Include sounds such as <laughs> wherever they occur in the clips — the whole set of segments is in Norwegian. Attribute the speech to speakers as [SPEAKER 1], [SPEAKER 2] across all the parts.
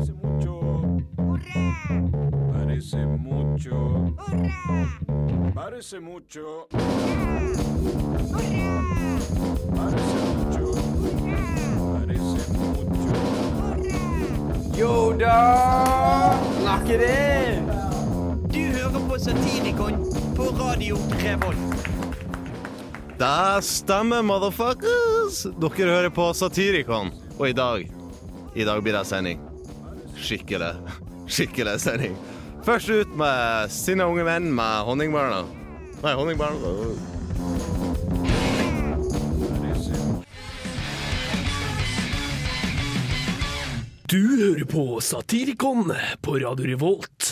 [SPEAKER 1] Parece mucho. Parece mucho. Parece mucho. Parece mucho. Parece mucho.
[SPEAKER 2] Yo da! Snakker det!
[SPEAKER 3] Du hører på Satirikon på Radio Revolt.
[SPEAKER 4] Det stemmer, motherfuckers! Dere hører på Satirikon, og i dag I dag blir det sending. Skikkelig, skikkelig sending. Først ut med Sinna unge menn med Honningbarna. Nei, Honningbarna
[SPEAKER 2] Du hører på Satirikon på Radio Revolt.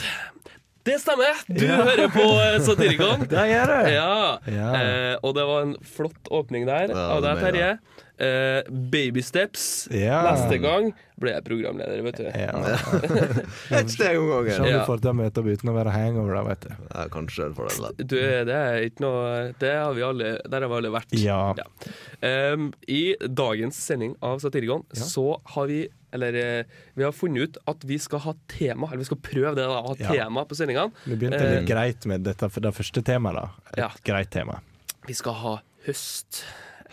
[SPEAKER 2] Det stemmer. Du
[SPEAKER 5] Ja.
[SPEAKER 2] hører på eh, Satirikon. <laughs>
[SPEAKER 5] Det gjør du.
[SPEAKER 2] Ja.
[SPEAKER 5] Ja.
[SPEAKER 2] Eh, og det var en flott åpning der
[SPEAKER 4] Ja,
[SPEAKER 2] av deg, Terje. Eh, baby steps.
[SPEAKER 5] Ja.
[SPEAKER 2] Neste gang blir jeg programleder, vet du.
[SPEAKER 5] Ja. <laughs>
[SPEAKER 4] Et steg om gangen.
[SPEAKER 5] Se om du får til å møte opp uten å være hangover, da, vet du.
[SPEAKER 4] Ja, kanskje for det.
[SPEAKER 2] Du, det er ikke noe Det har vi alle Der har vi alle vært.
[SPEAKER 5] Ja.
[SPEAKER 2] Um, I dagens sending av Satirikon så har vi Eller eh, vi har funnet ut at vi skal ha tema, eller vi skal prøve det, da, å ha
[SPEAKER 5] Ja.
[SPEAKER 2] tema på sendingene.
[SPEAKER 5] Vi begynte
[SPEAKER 2] litt
[SPEAKER 5] litt greit med dette for det første temaet, da. Et
[SPEAKER 2] Ja.
[SPEAKER 5] greit tema.
[SPEAKER 2] Vi skal ha høst.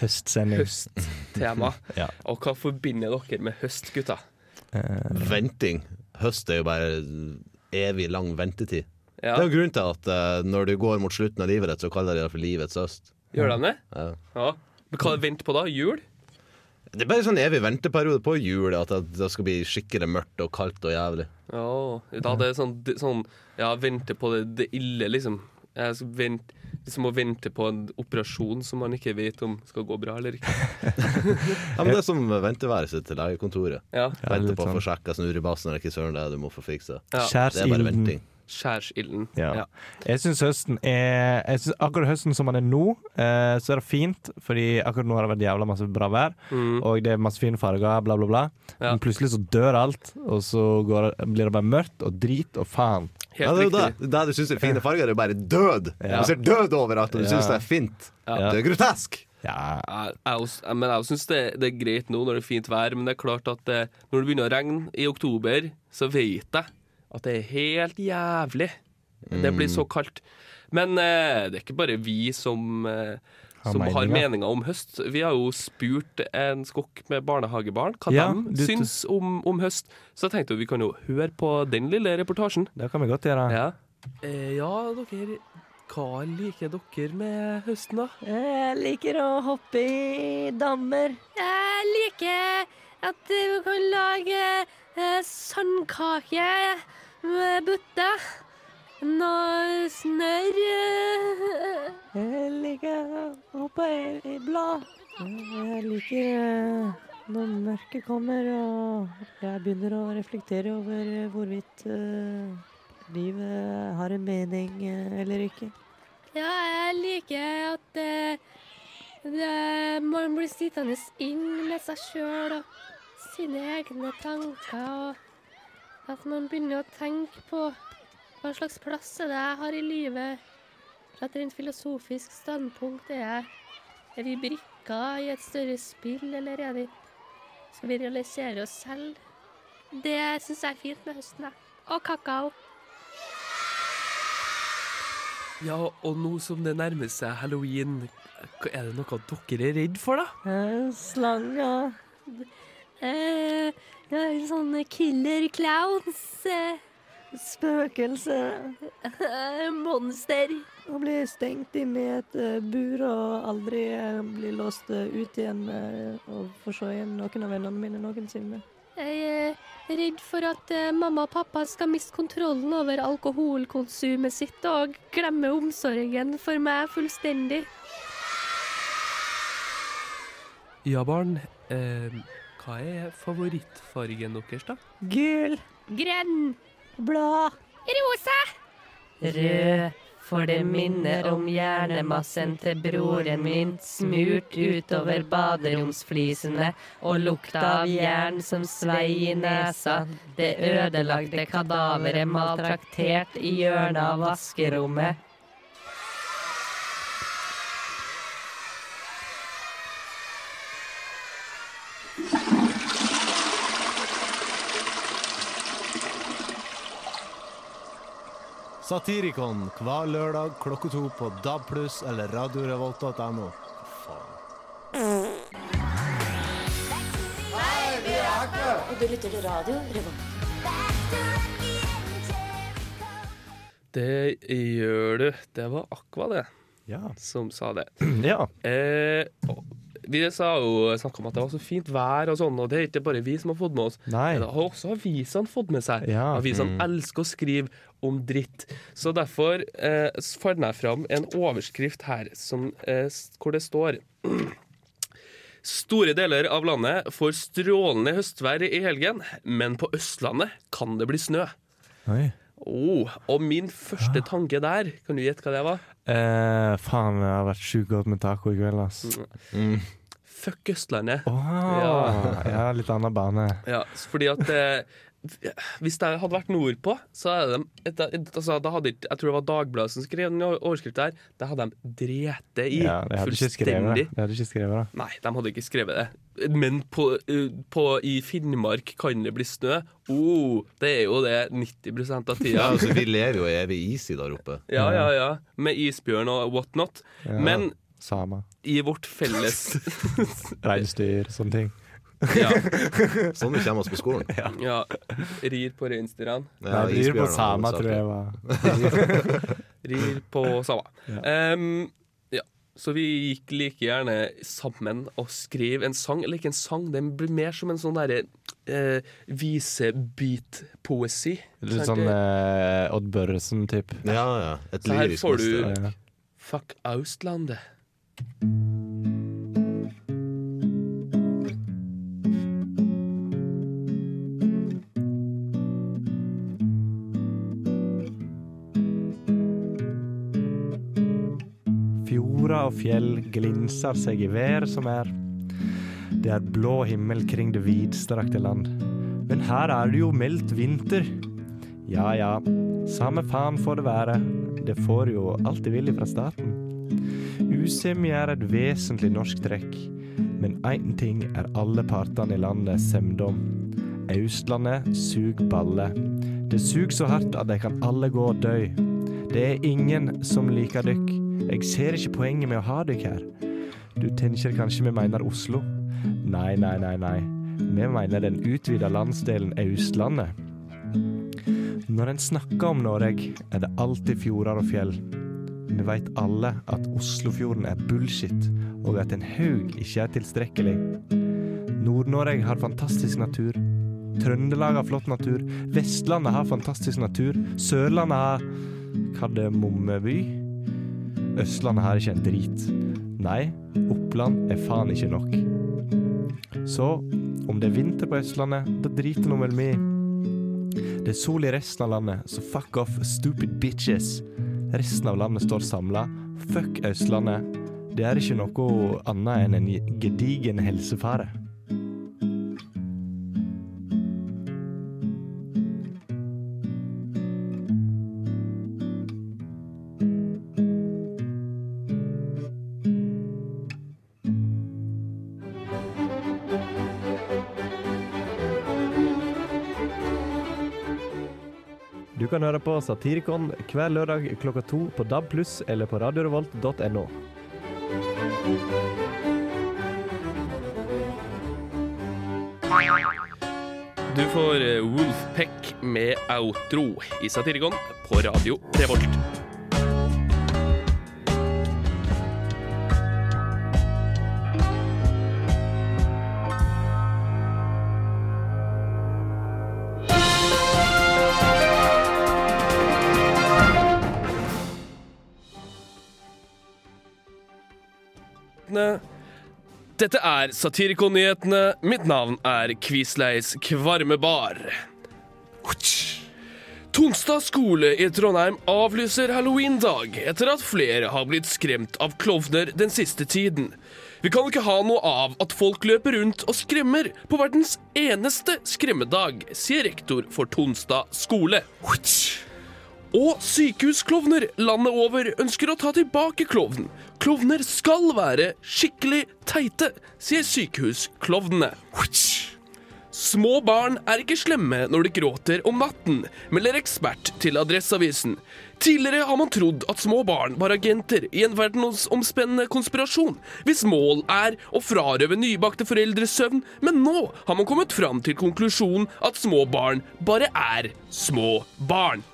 [SPEAKER 5] Høstsending.
[SPEAKER 2] Høsttema. <laughs>
[SPEAKER 5] Ja.
[SPEAKER 2] Og hva forbinder dere med høst, gutta?
[SPEAKER 4] Venting. Høst er jo bare evig lang ventetid.
[SPEAKER 2] Ja,
[SPEAKER 4] Det er jo grunnen til at uh, når du går mot slutten av livet ditt, så kaller de det for livets høst.
[SPEAKER 2] Gjør de det?
[SPEAKER 4] Ja.
[SPEAKER 2] Ja. Men hva venter på da? Jul?
[SPEAKER 4] Det er bare sånn evig venteperiode på jul, at det det skal bli skikkelig mørkt og kaldt og jævlig.
[SPEAKER 2] Ja, da det er sånn, sånn Ja, vente på det, det ille, liksom. Jeg skal vente, liksom å vente på en operasjon som man ikke vet om skal gå bra eller ikke. <laughs>
[SPEAKER 4] Ja, men Det er som venteværelset til legekontoret.
[SPEAKER 2] Ja.
[SPEAKER 5] Ja,
[SPEAKER 4] Vente på å
[SPEAKER 5] sånn.
[SPEAKER 4] få sjekka snurrebassen eller ikke søren det er du må få fiksa.
[SPEAKER 2] ja.
[SPEAKER 4] Det er bare venting.
[SPEAKER 2] Skjærsilden.
[SPEAKER 5] Ja.
[SPEAKER 2] Ja.
[SPEAKER 5] Jeg syns høsten er jeg synes Akkurat høsten som den er nå, eh, så er det fint. Fordi akkurat nå har det vært jævla masse bra vær,
[SPEAKER 2] Mm.
[SPEAKER 5] og det er masse fine farger, bla, bla, bla.
[SPEAKER 2] Ja.
[SPEAKER 5] Men plutselig så dør alt, og så går, det- blir det bare mørkt og drit og faen.
[SPEAKER 4] Ja,
[SPEAKER 2] Helt
[SPEAKER 4] det er jo
[SPEAKER 2] riktig.
[SPEAKER 4] det. Det du syns er fine farger, det er bare død.
[SPEAKER 5] Ja.
[SPEAKER 4] Du ser død overalt, og du
[SPEAKER 5] Ja.
[SPEAKER 4] syns det er fint.
[SPEAKER 5] Ja.
[SPEAKER 4] Det er grotesk.
[SPEAKER 5] Ja,
[SPEAKER 2] Jeg, jeg, men jeg syns det, det er greit nå når det er fint vær, men det er klart at det, når det begynner å regne i oktober, så vet jeg at det er helt jævlig. Det blir så kaldt. Men eh, det er ikke bare vi som, eh,
[SPEAKER 5] som
[SPEAKER 2] som har
[SPEAKER 5] meninger.
[SPEAKER 2] meninger om høst. Vi har jo spurt en skokk med barnehagebarn hva
[SPEAKER 5] Ja,
[SPEAKER 2] de syns om, om høst. Så jeg tenkte vi kan jo høre på den lille reportasjen.
[SPEAKER 5] det kan vi godt gjøre.
[SPEAKER 2] Ja, eh, ja dere Hva liker dere med høsten, da?
[SPEAKER 6] Jeg liker å hoppe i dammer. Jeg liker at du kan lage eh, sandkake butte. Noe snørr. Jeg liker å hoppe i, i blad. Jeg liker når mørket kommer og jeg begynner å reflektere over eh, hvorvidt eh, livet har en mening eh, eller ikke. Ja, jeg liker at det, man blir sittende inn med seg sjøl og sine egne tanker. Og at man begynner å tenke på hva slags plass er det jeg har i livet. Fra et rent filosofisk standpunkt er jeg Er vi brikker i et større spill, eller er vi Skal vi realisere oss selv? Det syns jeg er fint med høsten. jeg. Og kakao.
[SPEAKER 2] Ja, og nå som det nærmer seg halloween, er det noe dere er redd for, da?
[SPEAKER 6] Eh, Slanger. Eh, ja, sånne killer clowns. Eh, Spøkelse. Eh, <laughs> monster. Å bli stengt inn i et eh, bur og aldri eh, bli låst eh, ut igjen eh, og få se igjen noen av vennene mine noensinne. Jeg er redd for at eh, mamma og pappa skal miste kontrollen over alkoholkonsumet sitt og glemme omsorgen for meg fullstendig.
[SPEAKER 2] Ja, barn. Eh, hva er favorittfargen deres, da?
[SPEAKER 6] Gul. Grønn. Blå. Rosa.
[SPEAKER 7] Rød, for det minner om hjernemassen til broren min, smurt utover baderomsflisene, og lukta av jern som svei i nesa, det ødelagte kadaveret maltraktert i hjørnet av vaskerommet.
[SPEAKER 4] Satirikon hver lørdag klokka to på DAB pluss eller radiorevolt.no. Faen.
[SPEAKER 8] Og du lytter til radio Revolta.
[SPEAKER 2] Det gjør du. Det var Aqua, det,
[SPEAKER 5] Ja.
[SPEAKER 2] som sa det.
[SPEAKER 5] ja.
[SPEAKER 2] Eh, vi sa jo snakka om at det var så fint vær og sånn, og det er ikke bare vi som har fått med oss.
[SPEAKER 5] Nei.
[SPEAKER 2] Det har også avisene fått med seg.
[SPEAKER 5] Ja.
[SPEAKER 2] Avisene elsker å skrive om dritt. Så derfor eh, fant jeg fram en overskrift her som, eh, hvor det står <clears throat> Store deler av landet får strålende høstvær i helgen, men på Østlandet kan det bli snø.
[SPEAKER 5] Oi.
[SPEAKER 2] Oh, og min første tanke der, kan du gjette hva det var?
[SPEAKER 5] Eh, faen, jeg har vært sjukt godt med taco i kveld, ass.
[SPEAKER 4] Mm.
[SPEAKER 2] Fuck Østlandet.
[SPEAKER 5] Åh,
[SPEAKER 2] Ja.
[SPEAKER 5] ja, litt annen bane.
[SPEAKER 2] Ja, fordi at eh, Hvis det hadde vært nordpå, så hadde de et, et, altså, da hadde ikke, Jeg tror det var Dagbladet som skrev den overskriften der. Det hadde de drete i.
[SPEAKER 5] Ja, de hadde ikke det. De hadde ikke skrevet det.
[SPEAKER 2] Nei, de hadde ikke skrevet det. Men på, uh, på, i Finnmark kan det bli snø. Oh, det er jo det 90% av tida.
[SPEAKER 4] Ja, altså, vi lever jo i evig i der oppe.
[SPEAKER 2] Ja, ja, ja. Med isbjørn og whatnot.
[SPEAKER 5] Ja.
[SPEAKER 2] Men
[SPEAKER 5] Samer.
[SPEAKER 2] i vårt felles <laughs>
[SPEAKER 5] Reinsdyr, sånne ting.
[SPEAKER 2] ja, <laughs>
[SPEAKER 4] Sånn vi kommer oss på skolen. <laughs>
[SPEAKER 2] ja, Rir på reinsdyrene.
[SPEAKER 5] Ja, rir på sama, tror jeg var.
[SPEAKER 2] Rir på. Em, ja. Så vi gikk like gjerne sammen og skrev en sang. Eller ikke en sang, det blir mer som en sånn derre eh, visebitpoesi.
[SPEAKER 5] Litt sånn eh, Odd Børresen-typ.
[SPEAKER 4] Ja, ja. Et
[SPEAKER 2] Så her får du-
[SPEAKER 4] ja,
[SPEAKER 5] Ja.
[SPEAKER 2] Fuck Austlandet.
[SPEAKER 5] Fjorder og fjell glinser seg i vær som er. Det er blå himmel kring det vidstrakte land. Men her er det jo meldt vinter. Ja ja, samme faen får det være. Det får jo alt de vil fra staten. Usemje er et vesentlig norsk trekk. Men én ting er alle partene i landet semde om. Austlandet sug balle. Det sug så hardt at de kan alle gå og dø. Det er ingen som liker dykk. Jeg ser ikke poenget med å ha dykk her. Du tenker kanskje vi mener Oslo? Nei, nei, nei, nei. Vi mener den utvida landsdelen Austlandet. Når en snakker om Norge, er det alltid fjorder og fjell. Vi veit alle at Oslofjorden er bullshit, og at en haug ikke er tilstrekkelig. Nord-Norge har fantastisk natur. Trøndelag har flott natur. Vestlandet har fantastisk natur. Sørlandet har Kardemommeby. Østlandet har ikke en drit. Nei, Oppland er faen ikke nok. Så om det er vinter på Østlandet, da driter nå vel vi. Det er sol i resten av landet, så fuck off, stupid bitches. Resten av landet står samla. Fuck Østlandet. Det er ikke noe annet enn en gedigen helsefare. Kan høre på Satirikon hver lørdag klokka to på DAB+, pluss eller på radiorevolt.no.
[SPEAKER 2] Du får eh, Wolfpack med outro i Satirikon på Radio Revolt. Dette er Satirikon-nyhetene. Mitt navn er Quisleis Kvarmebar. Tonstad skole i Trondheim avlyser halloweendag etter at flere har blitt skremt av klovner den siste tiden. Vi kan ikke ha noe av at folk løper rundt og skremmer på verdens eneste skremmedag, sier rektor for Tonstad skole. Og sykehusklovner landet over ønsker å ta tilbake klovnen. Klovner skal være skikkelig teite, sier sykehusklovnene. Små barn er ikke slemme når de gråter om natten, melder ekspert til Adresseavisen. Tidligere har man trodd at små barn var agenter i en verdensomspennende konspirasjon, hvis mål er å frarøve nybakte foreldres søvn, men nå har man kommet fram til konklusjonen at små barn bare er små barn.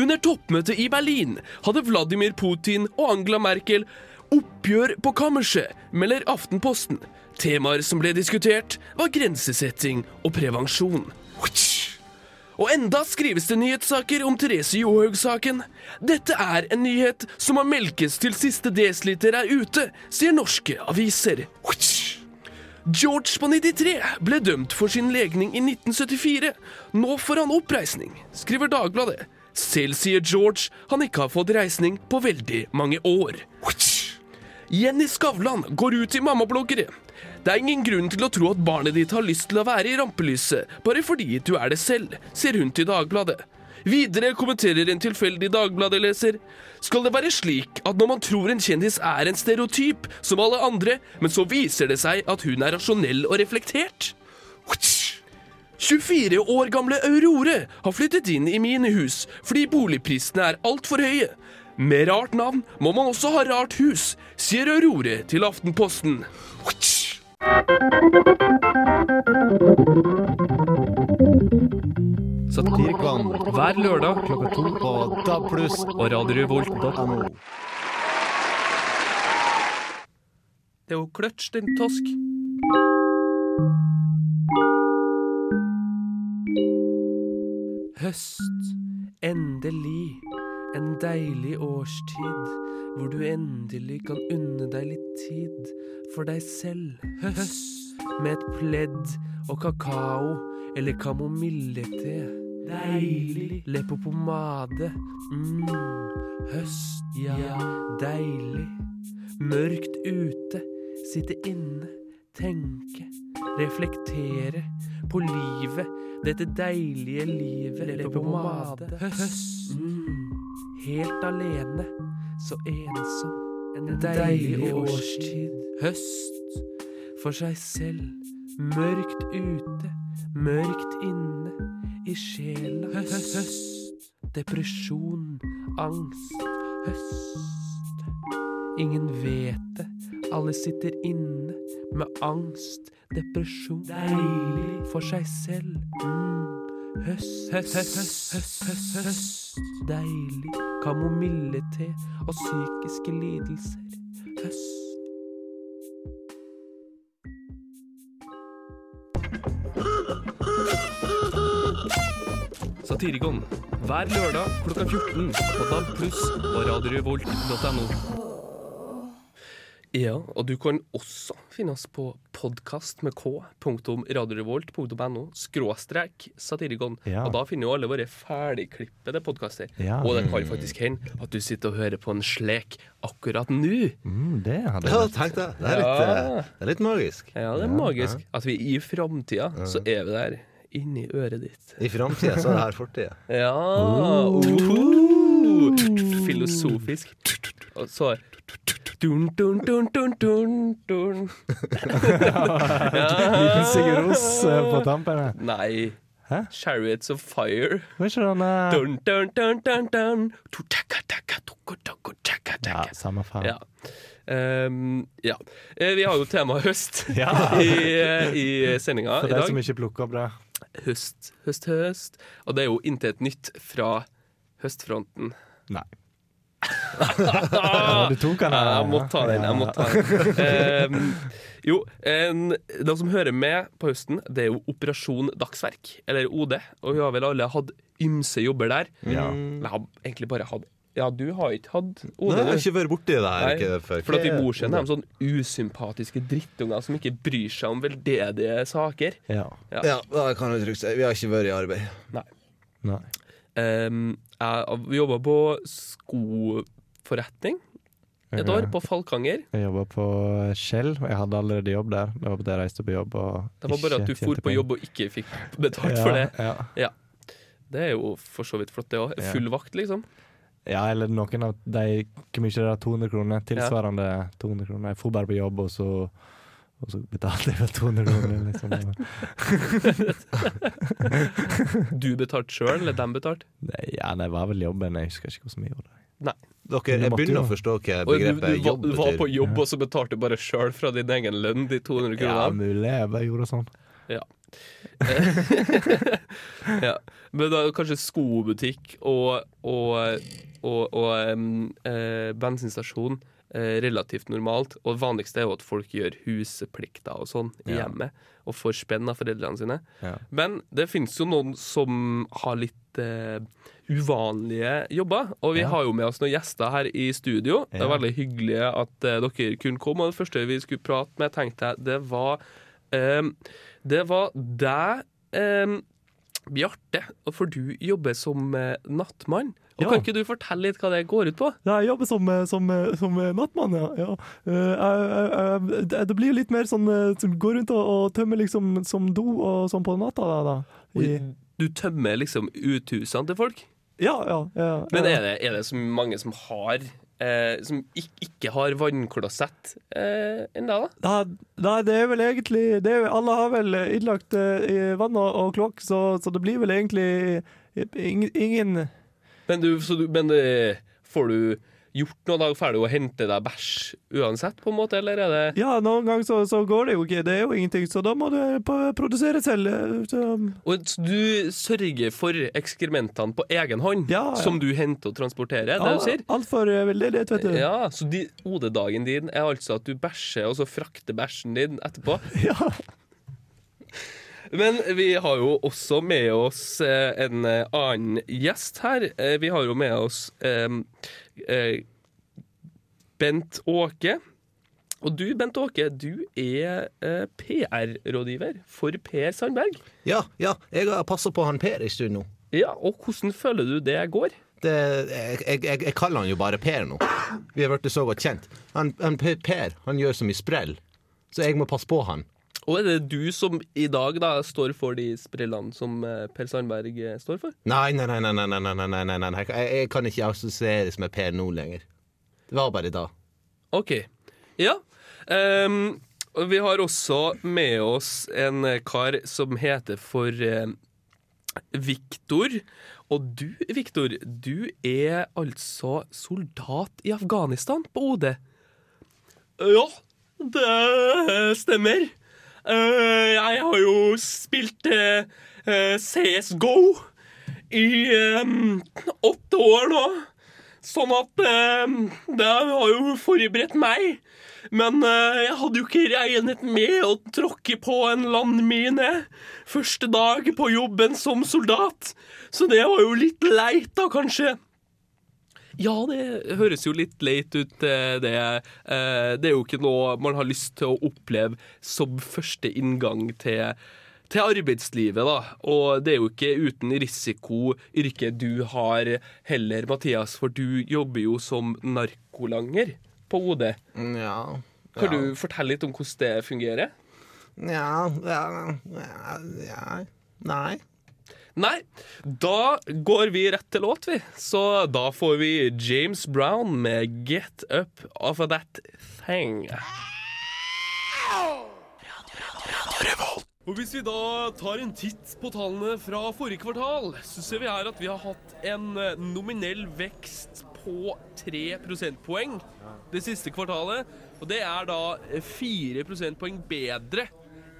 [SPEAKER 2] Under toppmøtet i Berlin hadde Vladimir Putin og Angela Merkel oppgjør på kammerset, melder Aftenposten. Temaer som ble diskutert, var grensesetting og prevensjon. Og enda skrives det nyhetssaker om Therese Johaug-saken. Dette er en nyhet som må melkes til siste desiliter er ute, sier norske aviser. George på 93 ble dømt for sin legning i 1974. Nå får han oppreisning, skriver Dagbladet. Selv sier George han ikke har fått reisning på veldig mange år. Jenny Skavlan går ut til mammabloggere. Det er ingen grunn til å tro at barnet ditt har lyst til å være i rampelyset, bare fordi du er det selv, sier hun til Dagbladet. Videre kommenterer en tilfeldig Dagbladet-leser. Skal det være slik at når man tror en kjendis er en stereotyp, som alle andre, men så viser det seg at hun er rasjonell og reflektert? 24 år gamle Aurore har flyttet inn i mine hus fordi boligprisene er altfor høye. Med rart navn må man også ha rart hus, sier Aurore til Aftenposten.
[SPEAKER 4] Satirikon
[SPEAKER 2] Hver lørdag
[SPEAKER 4] klokka to på DAB pluss
[SPEAKER 2] og
[SPEAKER 4] radiorevolt.no.
[SPEAKER 2] Det er jo kløtsj, den tosk. Høst. Endelig. En deilig årstid hvor du endelig kan unne deg litt tid for deg selv. Høst. Med et pledd og kakao eller kamomillete. Deilig. Leppepomade. Mm. Høst, ja. Deilig. Mørkt ute. Sitte inne. Tenke. Reflektere. På livet. Dette deilige livet. Leppepomade. Høst. Mm. Helt alene. Så ensom. En deilig årstid. Høst. For seg selv. Mørkt ute. Mørkt inne. I sjela. Høst. Høst. Depresjon. Angst. Høst. Ingen vet det. Alle sitter inne med angst, depresjon. Deilig for seg selv. Mm. Høst, høst, høst, høst, høst, høst, høst. Deilig. Kamomillete og psykiske lidelser. Høst. Satirikon. Hver lørdag klokka 14 på DAB pluss og radiorevolt.no. Ja, og du kan også finne oss på podkast med k, punktum radiorevolt.no, skråstrek satirikon.
[SPEAKER 5] Ja.
[SPEAKER 2] Og da finner jo alle våre ferdigklippede podkaster.
[SPEAKER 5] Ja.
[SPEAKER 2] Og det kan faktisk hende at du sitter og hører på en slek akkurat nå.
[SPEAKER 5] Mm, det hadde
[SPEAKER 4] Ja,
[SPEAKER 5] vært
[SPEAKER 4] tenk det. Det er litt,
[SPEAKER 2] Ja.
[SPEAKER 4] eh, det er litt magisk.
[SPEAKER 2] Ja, det er magisk. At vi i framtida så er vi der inni øret ditt.
[SPEAKER 4] I framtida så er det her fortida.
[SPEAKER 2] Ja oh. Filosofisk. Og så dun, dun, dun, dun, dun, dun. <laughs>
[SPEAKER 5] Liten Sigurd Ros eh, på <laughs> tampen her.
[SPEAKER 2] Nei.
[SPEAKER 5] Hæ?
[SPEAKER 2] Chariots of Fire.
[SPEAKER 5] Var ikke den eh,
[SPEAKER 2] Dun, dun, dun, dun, dun. Tu, taka, taka, tuku, tuku, taka,
[SPEAKER 5] Ja, samme faen.
[SPEAKER 2] Ja. Um, ja. Eh, Vi har jo tema høst <laughs>
[SPEAKER 5] Ja.
[SPEAKER 2] i, sendinga i dag.
[SPEAKER 5] For
[SPEAKER 2] deg
[SPEAKER 5] de som ikke plukker opp det.
[SPEAKER 2] Høst, høst, høst. Og det er jo intet nytt fra høstfronten.
[SPEAKER 5] Nei. Ja, du tok den her.
[SPEAKER 2] Jeg må ta den. jeg må ta den. Um, <laughs> jo, en, de som hører med på høsten, det er jo Operasjon Dagsverk, eller OD. Og vi har vel alle hatt ymse jobber der.
[SPEAKER 5] Ja.
[SPEAKER 2] Jeg har egentlig bare hatt Ja, du har ikke hatt
[SPEAKER 4] Nei, jeg har ikke vært borti det her. Ikke før.
[SPEAKER 2] For at vi bor siden de sånne usympatiske drittunger som ikke bryr seg om veldedige saker.
[SPEAKER 5] Ja.
[SPEAKER 4] Ja, det kan du trygt si. Vi har ikke vært i arbeid.
[SPEAKER 5] Nei.
[SPEAKER 2] Um, jeg vi jobba på skoforretning et år, på Falkanger.
[SPEAKER 5] Jeg jobba på Shell, og jeg hadde allerede jobb der. Det var at jeg reiste på jobb
[SPEAKER 2] Det var bare at du for på jobb og ikke fikk betalt
[SPEAKER 5] ja,
[SPEAKER 2] for det.
[SPEAKER 5] Ja.
[SPEAKER 2] Det er jo for så vidt flott, det òg. Full vakt, liksom.
[SPEAKER 5] ja, eller noen av de Hvor mye er det? 200 kroner? Tilsvarende 200 kroner. Jeg for bare på jobb, og så, Og så betalte jeg vel 200 kroner, liksom. <laughs>
[SPEAKER 2] Du betalte sjøl, eller dem betalte?
[SPEAKER 5] Nei, ja, det var vel jobben. Jeg husker ikke hvor som jeg gjorde det.
[SPEAKER 4] Dere, jeg begynner å forstå hva
[SPEAKER 2] begrepet du, du, du,
[SPEAKER 4] jobb
[SPEAKER 2] du var på jobb, og så betalte du bare sjøl fra din egen lønn de 200
[SPEAKER 5] Ja, mulig. Jeg bare gjorde sånn. <laughs>
[SPEAKER 2] ja. Men da kanskje skobutikk og, og, og, og um, eh, bensinstasjon relativt normalt. Og det vanligste er jo at folk gjør husplikter og sånn i
[SPEAKER 5] Ja.
[SPEAKER 2] hjemmet. Og får spenn av foreldrene sine.
[SPEAKER 5] Ja.
[SPEAKER 2] Men det finnes jo noen som har litt uh, uvanlige jobber. Og vi
[SPEAKER 5] Ja.
[SPEAKER 2] har jo med oss noen gjester her i studio. Det er veldig hyggelig at uh, dere kunne komme. Og det første vi skulle prate med, tenkte jeg, det var eh, Det var deg, eh, Bjarte. For du jobber som uh, nattmann. Og
[SPEAKER 5] Ja.
[SPEAKER 2] Kan ikke du fortelle litt hva det går ut på?
[SPEAKER 5] Jeg jobber som, eh, som, eh, som eh, nattmann, ja. ja. Jeg- jeg- jeg- det blir litt mer sånn går rundt og, og tømmer liksom som do og sånn på natta. Da, da. I,
[SPEAKER 2] Du tømmer liksom uthusene til folk.
[SPEAKER 5] ja, ja, ja.
[SPEAKER 2] Men er det, er det så mange som har eh, Som ikke, ikke har vannklosett eh, ennå, da?
[SPEAKER 5] Da, det er vel egentlig det er, Alle har vel innlagt eh, vann og, og kloakk, så, så det blir vel egentlig ingen
[SPEAKER 2] Men, du, så du, men eh, får du gjort noe da? Får du å hente deg bæsj uansett, på en måte, eller er det
[SPEAKER 5] Ja, noen ganger så, så går det jo ikke. Det er jo ingenting, så da må du produsere selv. eh, Så,
[SPEAKER 2] Og du sørger for ekskrementene på egen hånd,
[SPEAKER 5] Ja, ja.
[SPEAKER 2] som du henter og transporterer? det
[SPEAKER 5] ja,
[SPEAKER 2] du sier?
[SPEAKER 5] Altfor veldedighet, vet du.
[SPEAKER 2] Ja, Så de, OD-dagen din er altså at du bæsjer, og så frakter bæsjen din etterpå? <laughs>
[SPEAKER 5] Ja.
[SPEAKER 2] Men vi har jo også med oss eh, en eh, annen gjest her. Eh, vi har jo med oss Bent Åke. Og du, Bent Åke, du er eh, PR-rådgiver for Per Sandberg.
[SPEAKER 4] Ja, ja, jeg har passa på han Per en stund nå.
[SPEAKER 2] Ja, og hvordan føler du det går?
[SPEAKER 4] Det, jeg, jeg, jeg, kaller han jo bare Per nå. Vi har blitt så godt kjent. Han, han Per han gjør så mye sprell, så jeg må passe på han.
[SPEAKER 2] Og er det du som i dag da står for de sprellene som eh, Per Sandberg eh, står for?
[SPEAKER 4] Nei, nei, nei. nei, nei, nei, nei, nei, nei. nei. Jeg, jeg kan ikke assosieres med Per nå lenger. Det var bare da.
[SPEAKER 2] OK. Ja. Um, vi har også med oss en eh, kar som heter for eh, Viktor. Og du, Viktor, du er altså soldat i Afghanistan på OD? Ja, det stemmer. Eh, jeg har jo spilt uh, eh, CSGO i eh, åtte år nå. Sånn at det har jo forberedt meg. Men jeg hadde jo ikke regnet med å tråkke på en landmine første dag på jobben som soldat. Så det var jo litt leit, da, kanskje. Ja, det høres jo litt leit ut, eh, det. Eh, Det er jo ikke noe man har lyst til å oppleve som første inngang til, til arbeidslivet, da. Og det er jo ikke uten risiko yrket du har heller, Mathias, for du jobber jo som narkolanger på OD.
[SPEAKER 4] Ja.
[SPEAKER 2] Kan
[SPEAKER 4] ja.
[SPEAKER 2] du fortelle litt om hvordan det fungerer?
[SPEAKER 4] Ja, ja, ja, ja. Nei.
[SPEAKER 2] Nei, da går vi rett til låt, vi. Så da får vi James Brown med 'Get Up Off of That Thing'. Og Hvis vi da tar en titt på tallene fra forrige kvartal, så ser vi her at vi har hatt en eh, nominell vekst på 3 prosentpoeng det siste kvartalet. Og det er da eh, 4 prosentpoeng bedre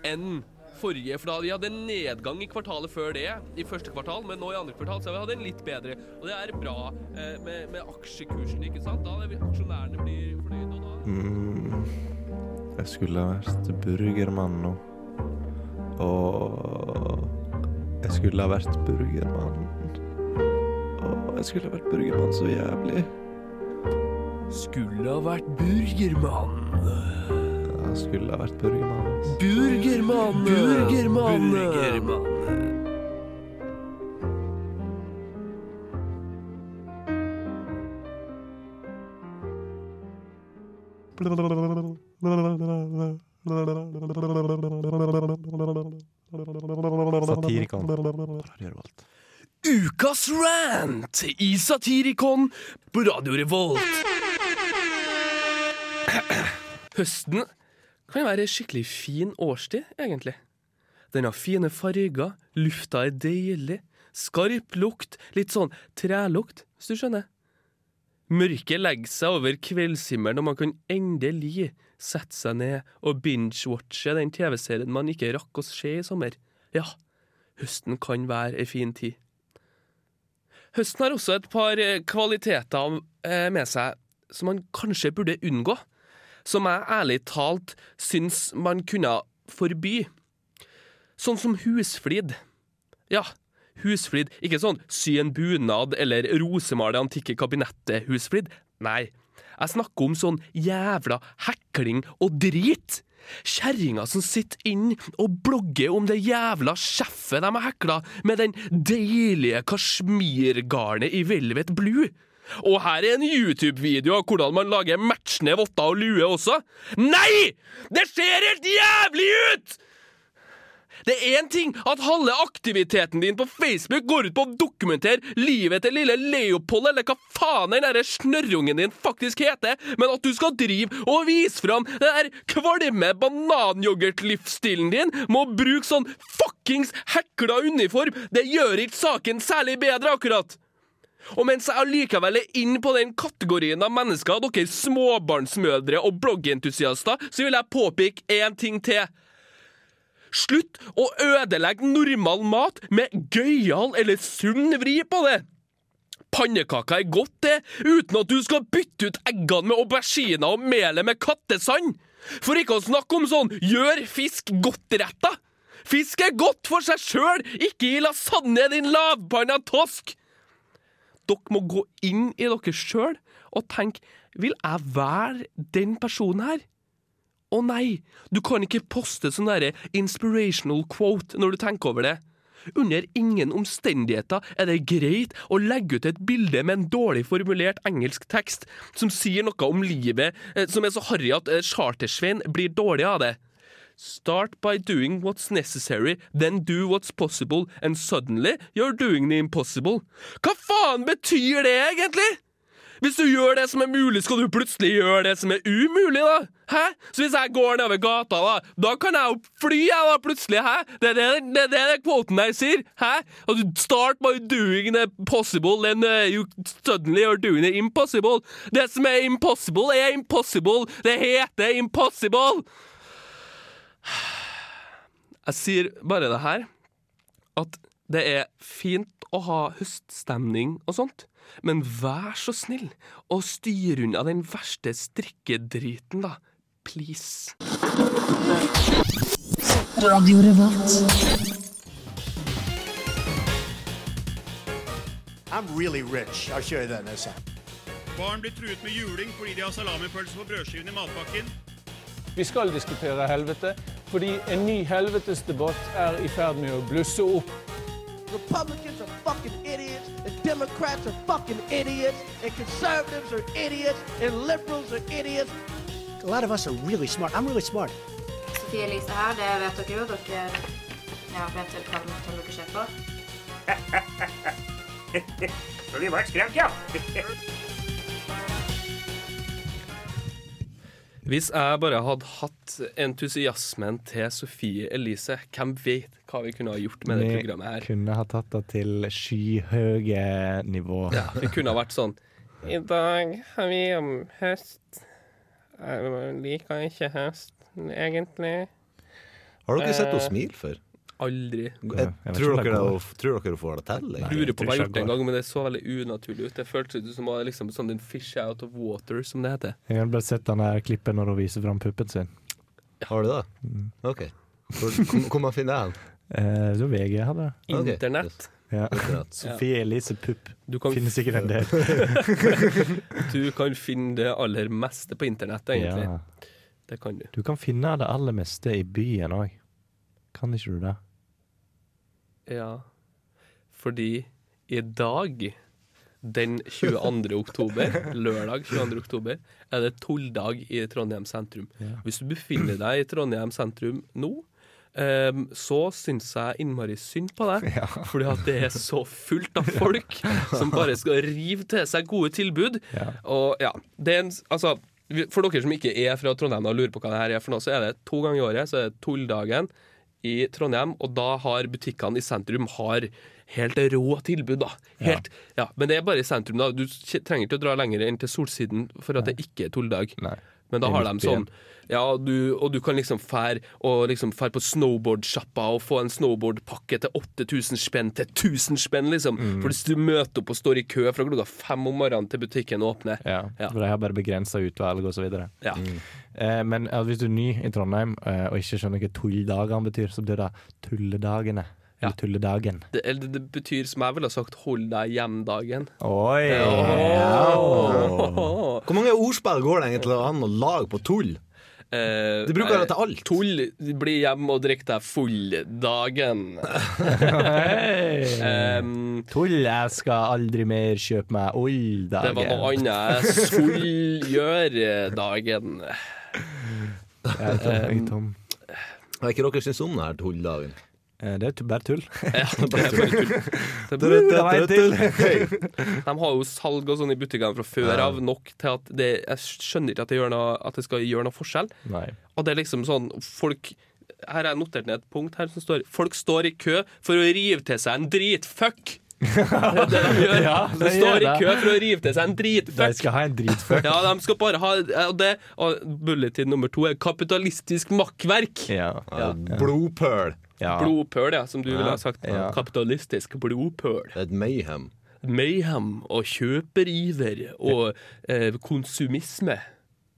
[SPEAKER 2] enn forrige. For da vi hadde en nedgang i kvartalet før det, i første kvartal, men nå i andre kvartal så har vi hatt en litt bedre. Og det er bra eh, med, med aksjekursen, ikke sant? Da er vi- aksjonærene blir fornøyde, og da
[SPEAKER 5] Mm, jeg skulle ha vært burgermann nå. Og jeg skulle ha vært burgermann. Og jeg skulle ha vært burgermann så jævlig.
[SPEAKER 2] Skulle ha vært burgermann.
[SPEAKER 5] Jeg skulle ha vært burgermann.
[SPEAKER 2] Burgermann! Burgermann! Burgermann.
[SPEAKER 5] Satirikon.
[SPEAKER 2] Ukas rant i Satirikon på Radio Revolt. <clears throat> Høsten kan være ei skikkelig fin årstid, egentlig. Den har fine farger, lufta er deilig, skarp lukt, litt sånn trelukt, hvis du skjønner. Mørket legger seg over kveldshimmelen, og man kan endelig sette seg ned og binge-watche den TV-serien man ikke rakk å se i sommer. Ja, høsten kan være ei fin tid. Høsten har også et par eh, kvaliteter eh, med seg som man kanskje burde unngå, som jeg ærlig talt syns man kunne forby. Sånn som husflid. Ja, husflid. Ikke sånn sy en bunad eller rosemale det antikke kabinettet-husflid. Nei, jeg snakker om sånn jævla hekling og drit. Kjerringa som sitter inn og blogger om det jævla sjeffet de har hekla med den deilige kasjmirgarnet i Velvet Blue. Og her er en YouTube-video av hvordan man lager matchende votter og lue også. Nei! Det ser helt jævlig ut! Det er én ting at halve aktiviteten din på Facebook går ut på å dokumentere livet til lille Leopold, eller hva faen den derre snørrungen din faktisk heter, men at du skal drive og vise fram den der kvalme bananyoghurt-livsstilen din med å bruke sånn fuckings hekla uniform, det gjør ikke saken særlig bedre, akkurat. Og mens jeg allikevel er inne på den kategorien av mennesker, dere småbarnsmødre og bloggentusiaster, så vil jeg påpeke én ting til. Slutt å ødelegge normal mat med gøyal eller sunn vri på det. Pannekaker er godt, det, uten at du skal bytte ut eggene med auberginer og melet med kattesand. For ikke å snakke om sånn gjør fisk godt-retta. Fisk er godt for seg sjøl, ikke i lasagne, din lavpanna tosk. Dere må gå inn i dere sjøl og tenke vil jeg være den personen her? Å nei, du kan ikke poste sånn derre inspirational quote når du tenker over det. Under ingen omstendigheter er det greit å legge ut et bilde med en dårlig formulert engelsk tekst som sier noe om livet eh, som er så harry at eh, Chartersveien blir dårlig av det. Start by doing what's necessary, then do what's possible, and suddenly you're doing the impossible. Hva faen betyr det egentlig? Hvis du gjør det som er mulig, skal du plutselig gjøre det som er umulig, da? Hæ? Så hvis jeg går nedover gata, da, da kan jeg jo fly, jeg, da, plutselig, hæ? Det er det, det, det den quoten der sier, hæ? At du start by doing the possible, then uh, you suddenly are doing the impossible. Det som er impossible, er impossible. Det heter impossible. Jeg sier bare det her, at det er fint å ha høststemning og sånt, men vær så snill og styre unna den verste strikkedriten, da. Please.
[SPEAKER 9] I'm really rich. I'll show you that in a second.
[SPEAKER 10] Barn blir truet med juling fordi de har salamipølse på brødskiven i matpakken.
[SPEAKER 11] Vi skal diskutere helvete, fordi en ny helvetesdebatt er i ferd med å blusse opp.
[SPEAKER 12] Republicans are fucking idiots, and Democrats are fucking idiots, and conservatives are idiots, and liberals are idiots.
[SPEAKER 9] A lot of us are really smart. I'm really smart.
[SPEAKER 13] Sofie Elise her, det vet dere jo. Dere ja, vet vel hva dere ser på.
[SPEAKER 10] Så vi var skremt, ja. <laughs>
[SPEAKER 2] Hvis jeg bare hadde hatt entusiasmen til Sofie Elise, hvem vet hva vi kunne ha gjort med det programmet her?
[SPEAKER 5] Vi kunne ha tatt det til skyhøye nivå.
[SPEAKER 2] Ja, det kunne ha vært sånn I dag har vi om høst. Jeg liker ikke høst, egentlig.
[SPEAKER 4] Har dere sett henne
[SPEAKER 2] Eh,
[SPEAKER 4] smile før?
[SPEAKER 2] Aldri.
[SPEAKER 4] Jeg,
[SPEAKER 5] jeg
[SPEAKER 4] tror,
[SPEAKER 5] det
[SPEAKER 4] dere, tror dere får det til?
[SPEAKER 2] Jeg lurer på om jeg har gjort det en gang, men det så veldig unaturlig ut. Det føltes ut som liksom, sånn en fish out of water, som det heter.
[SPEAKER 5] Jeg har bare sett den der klippet når hun viser fram puppen sin.
[SPEAKER 4] Har du det? OK. Hvor, hvor, hvor man finner den?
[SPEAKER 5] Eh, var VG hadde det.
[SPEAKER 4] Ok,
[SPEAKER 2] Internett.
[SPEAKER 5] Ja. Sofie Elise Pupp.
[SPEAKER 2] Du kan,
[SPEAKER 5] Finnes sikkert en del. <laughs>
[SPEAKER 2] du kan finne det aller meste på internett, egentlig.
[SPEAKER 5] Ja.
[SPEAKER 2] Det kan du.
[SPEAKER 5] Du kan finne det aller meste i byen òg. Kan ikke du det?
[SPEAKER 2] Ja. Fordi i dag, den 22. oktober, lørdag 22. oktober, er det tolldag i Trondheim sentrum.
[SPEAKER 5] Ja.
[SPEAKER 2] Hvis du befinner deg i Trondheim sentrum nå, Um, så syns jeg innmari synd på deg.
[SPEAKER 5] Ja.
[SPEAKER 2] Fordi at det er så fullt av folk som bare skal rive til seg gode tilbud.
[SPEAKER 5] Ja.
[SPEAKER 2] Og ja, det er en, altså For dere som ikke er fra Trondheim og lurer på hva det her er for noe, så er det to ganger i året så er det Tulldagen i Trondheim, og da har butikkene i sentrum har helt rå tilbud, da. Helt, ja. Men det er bare i sentrum, da. Du trenger ikke å dra lenger enn til Solsiden for at det ikke er tulldag. Men da har de sånn ja, du, og du kan liksom fære liksom fær på snowboardsjappa og få en snowboardpakke til 8000 spenn til 1000 spenn, liksom.
[SPEAKER 5] Mm.
[SPEAKER 2] For hvis du møter opp og står i kø fra klokka fem om morgenen til butikken åpner
[SPEAKER 5] Ja, for de har bare begrensa utvalg og så videre. Eh, men hvis du er ny i Trondheim eh, og ikke skjønner hva tulldagene betyr, så blir det tulledagene. Eller tulledagen.
[SPEAKER 2] Det, eller det betyr, som jeg ville ha sagt, 'hold deg hjem'-dagen.
[SPEAKER 5] Oi!
[SPEAKER 4] Hvor mange ordspill går det egentlig an å lage på tull?
[SPEAKER 2] Eh,
[SPEAKER 4] Det bruker det til alt.
[SPEAKER 2] Tull, bli hjemme og drikk deg full-dagen.
[SPEAKER 5] Hey. Tull, jeg skal aldri mer kjøpe meg old-dagen.
[SPEAKER 2] Det var noe annet. Full gjør dagen
[SPEAKER 5] Jeg er tom, Hva er.
[SPEAKER 4] Ikke dere syntes om denne tulldagen?
[SPEAKER 5] Eh, Det er bare tull. <laughs>
[SPEAKER 2] Ja, <laughs> det er bare tull. Det
[SPEAKER 5] er tull. en til. <laughs>
[SPEAKER 2] De har jo salg og sånn i butikkene fra før av nok til at det, jeg skjønner ikke at det, gjør noe, at det skal gjøre noe forskjell.
[SPEAKER 5] Nei.
[SPEAKER 2] Og det er liksom sånn folk Her har jeg notert ned et punkt her som står Folk står i kø for å rive til seg en dritfuck. Det er det de gjør.
[SPEAKER 5] Ja,
[SPEAKER 2] de står i kø for å rive til seg en
[SPEAKER 5] De skal ha en dritfuck.
[SPEAKER 2] Ja, de skal bare ha det Og bulletin nummer to er kapitalistisk makkverk.
[SPEAKER 5] Ja.
[SPEAKER 4] Blodpøl.
[SPEAKER 5] Ja.
[SPEAKER 2] Blodpøl, ja, som du
[SPEAKER 4] Ja.
[SPEAKER 2] ville ha sagt.
[SPEAKER 5] Ja.
[SPEAKER 2] Kapitalistisk blodpøl.
[SPEAKER 4] Et mayhem.
[SPEAKER 2] Mayhem og kjøperiver og eh, konsumisme.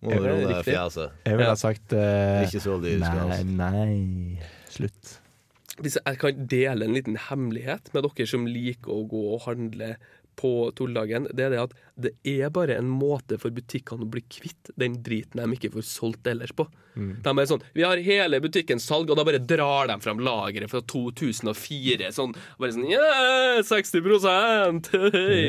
[SPEAKER 2] Er riktig?
[SPEAKER 4] fjeset.
[SPEAKER 5] Jeg ville ha sagt eh,
[SPEAKER 4] Ikke så dyrisk,
[SPEAKER 5] Nei,
[SPEAKER 4] altså.
[SPEAKER 5] nei. Slutt.
[SPEAKER 2] Hvis jeg kan dele en liten hemmelighet med dere som liker å gå og handle på tulldagen, det er det at det er bare en måte for butikkene å bli kvitt den driten de ikke får solgt ellers på.
[SPEAKER 5] Mm.
[SPEAKER 2] De er sånn Vi har hele butikkens salg, og da bare drar de fram lageret fra 2004. Sånn, bare sånn Yeah, 60 Hei!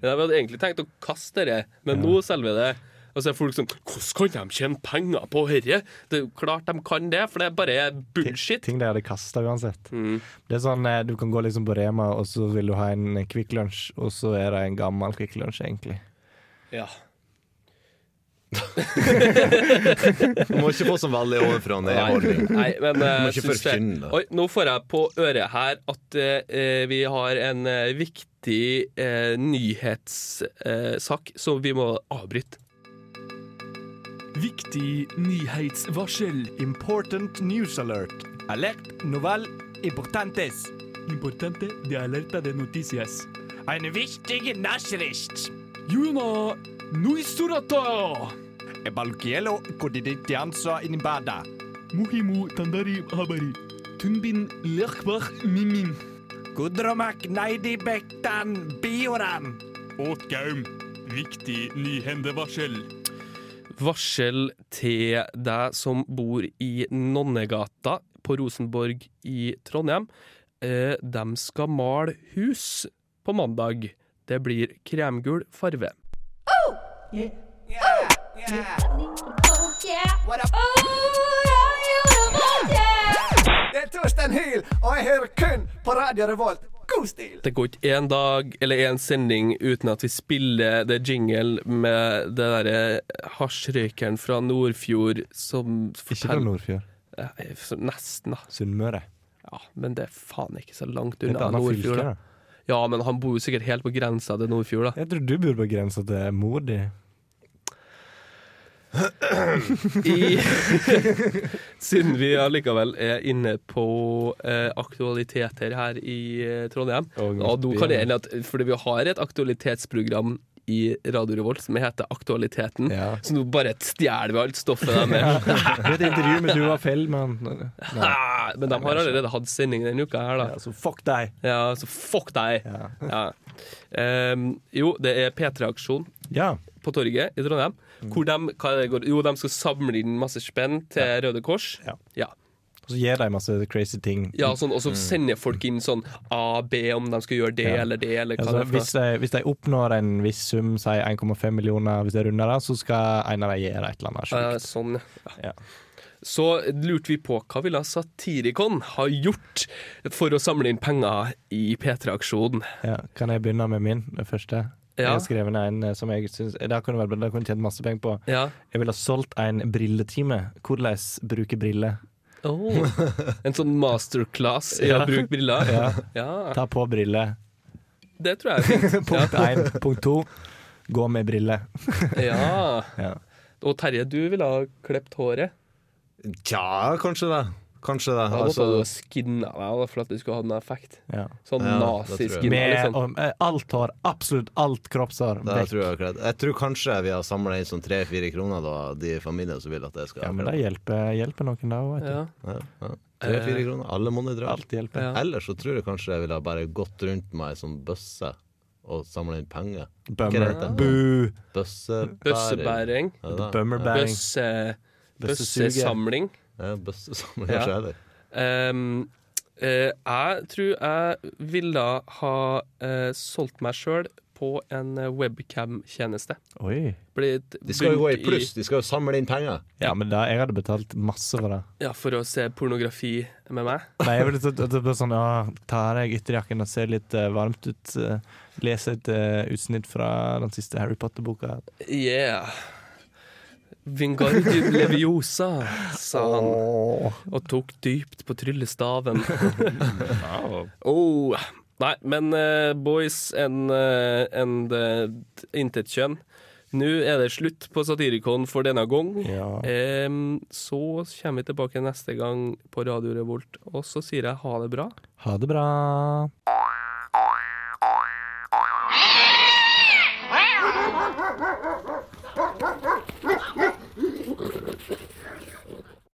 [SPEAKER 2] Jeg hadde egentlig tenkt å kaste det, men nå selger vi det. Og så er folk sånn Hvordan kan de tjene penger på dette? Det er jo klart de kan det, for det er bare bullshit.
[SPEAKER 5] Ting de hadde kasta uansett.
[SPEAKER 2] Mm.
[SPEAKER 5] Det er sånn eh, Du kan gå liksom på Rema, og så vil du ha en Kvikk Lunsj, og så er det en gammel Kvikk Lunsj, egentlig.
[SPEAKER 2] Ja. <laughs>
[SPEAKER 4] Du må ikke få sånn veldig overfra og ned-holdning.
[SPEAKER 2] Nei, men jeg- Oi, nå får jeg på øret her at uh, vi har en uh, viktig nyhetssak som vi må avbryte.
[SPEAKER 14] Viktig nyhetsvarsel.
[SPEAKER 5] Important news alert. Alert novel importantes.
[SPEAKER 14] Importante de alerta de noticias.
[SPEAKER 5] En viktig Nachricht.
[SPEAKER 14] Juna Nuisurata!
[SPEAKER 5] Balkielo kodiditiansa inibada.
[SPEAKER 14] Muhimu tandari habari. Tunbin lekbach mimim.
[SPEAKER 5] Gudromak neidibektan bektan bioram.
[SPEAKER 14] Åtgaum. Viktig nyhendevarsel.
[SPEAKER 2] Varsel til deg som bor i Nonnegata på Rosenborg i Trondheim. Eh, de skal male hus på mandag. Det blir kremgul farve.
[SPEAKER 9] Det er Torstein Hyl, og jeg hører kun på Radio Revolt. God stil!
[SPEAKER 2] Det går ikke én dag eller én sending uten at vi spiller det jingle med det derre hasjrøykeren fra Nordfjord som
[SPEAKER 5] Ikke fra Nordfjord.
[SPEAKER 2] Ja, Nesten, da.
[SPEAKER 5] Sunnmøre.
[SPEAKER 2] Ja, men det er faen ikke så langt unna Nordfjord.
[SPEAKER 5] fylke,
[SPEAKER 2] da. Ja, men han bor jo sikkert helt på grensa til Nordfjord, da.
[SPEAKER 5] Jeg tror du bor på grensa til mor di.
[SPEAKER 2] I, <laughs> siden vi allikevel er inne på eh, aktualiteter her i eh, Trondheim
[SPEAKER 5] Og
[SPEAKER 2] nå kan det hende at Fordi vi har et aktualitetsprogram i Radio Revolt som heter Aktualiteten.
[SPEAKER 5] Ja.
[SPEAKER 2] Så nå bare stjeler vi alt stoffet der med. <laughs>
[SPEAKER 5] Det er et intervju med Tuva Fellmann.
[SPEAKER 2] Ah, <laughs> Men de har allerede hatt sending denne uka her, da.
[SPEAKER 5] Ja, så fuck deg.
[SPEAKER 2] Ja, så fuck deg!
[SPEAKER 5] Ja.
[SPEAKER 2] Ja. Ehm, jo, det er P3-aksjon
[SPEAKER 5] Ja.
[SPEAKER 2] på torget i Trondheim. Hvor de, hva er det går? Jo, de skal samle inn masse spenn til Røde Kors.
[SPEAKER 5] Ja.
[SPEAKER 2] Ja.
[SPEAKER 5] Og så gir de masse crazy ting.
[SPEAKER 2] Ja, sånn, og så sender folk inn sånn A, B, om de skal gjøre det
[SPEAKER 5] Ja.
[SPEAKER 2] eller det, eller hva
[SPEAKER 5] Altså,
[SPEAKER 2] det er for
[SPEAKER 5] hvis, de, hvis de oppnår en viss sum, si 1,5 millioner, hvis de er runder, det, så skal en av dem gjøre et eller annet sjukt.
[SPEAKER 2] sånn, ja.
[SPEAKER 5] Ja.
[SPEAKER 2] Så lurte vi på hva ville Satirikon ha gjort for å samle inn penger i P3-aksjonen.
[SPEAKER 5] Ja. Kan jeg begynne med min, første?
[SPEAKER 2] Ja.
[SPEAKER 5] skrevet en eh, som jeg syns Det kunne vært bra, det kunne jeg tjent masse penger på.
[SPEAKER 2] Ja.
[SPEAKER 5] Jeg ville ha solgt en brilletime. Hvordan bruke briller.
[SPEAKER 2] Oh, en sånn masterclass i å bruke briller?
[SPEAKER 5] Ja.
[SPEAKER 2] Ja.
[SPEAKER 5] Ta på briller.
[SPEAKER 2] Det tror jeg er fint. <laughs>
[SPEAKER 5] Punkt
[SPEAKER 2] Ja.
[SPEAKER 5] én. Punkt to. Gå med briller. <laughs>
[SPEAKER 2] Ja.
[SPEAKER 5] Ja.
[SPEAKER 2] Og Terje, du ville ha klept håret.
[SPEAKER 4] Tja, kanskje det. Kanskje det.
[SPEAKER 2] Jeg altså,
[SPEAKER 4] Altså,
[SPEAKER 2] du skinna deg for at det skulle ha den effekt.
[SPEAKER 5] Ja.
[SPEAKER 2] Sånn
[SPEAKER 4] Ja,
[SPEAKER 2] naziskinna, liksom.
[SPEAKER 5] eh, alt hår. Absolutt alt kroppshår.
[SPEAKER 4] det
[SPEAKER 5] vekk.
[SPEAKER 4] tror jeg, akkurat jeg tror kanskje vi har samla inn sånn tre-fire kroner, da, de familiene som vil at det skal
[SPEAKER 5] Ja, men det hjelper, hjelper noen da òg, vet du.
[SPEAKER 2] Ja.
[SPEAKER 4] Ja, ja. Tre-fire
[SPEAKER 2] Eh,
[SPEAKER 4] kroner. Alle monner drar.
[SPEAKER 5] Alt hjelper.
[SPEAKER 2] Ja.
[SPEAKER 4] Ellers så tror jeg kanskje jeg ville ha bare gått rundt med ei sånn bøsse og samla inn penger. Bøssebæring.
[SPEAKER 2] Bøssebæring.
[SPEAKER 5] Bummerbæring.
[SPEAKER 2] Bøsse.
[SPEAKER 4] Ja, bøssesamling.
[SPEAKER 2] Ja. Um, uh, jeg tror jeg ville ha uh, solgt meg sjøl på en eh, webcam-tjeneste.
[SPEAKER 5] Oi.
[SPEAKER 4] De skal jo gå i pluss, de skal jo samle inn penger.
[SPEAKER 5] Ja, men da, jeg hadde betalt masse for det.
[SPEAKER 2] Ja, For å se pornografi med meg.
[SPEAKER 5] Nei, jeg ville tatt- sånn ja, Ta av deg ytterjakken og se litt uh, varmt ut. Uh, lese et uh, utsnitt fra den siste Harry Potter-boka.
[SPEAKER 2] Yeah. Vingardium leviosa, sa han, og tok dypt på tryllestaven. <laughs> oh. Nei, men uh, boys and, uh, and uh, intet kjønn. Nå er det slutt på Satirikon for denne gang.
[SPEAKER 5] Ja.
[SPEAKER 2] Um, så kommer vi tilbake neste gang på Radio Revolt, og så sier jeg ha det bra.
[SPEAKER 5] Ha det bra.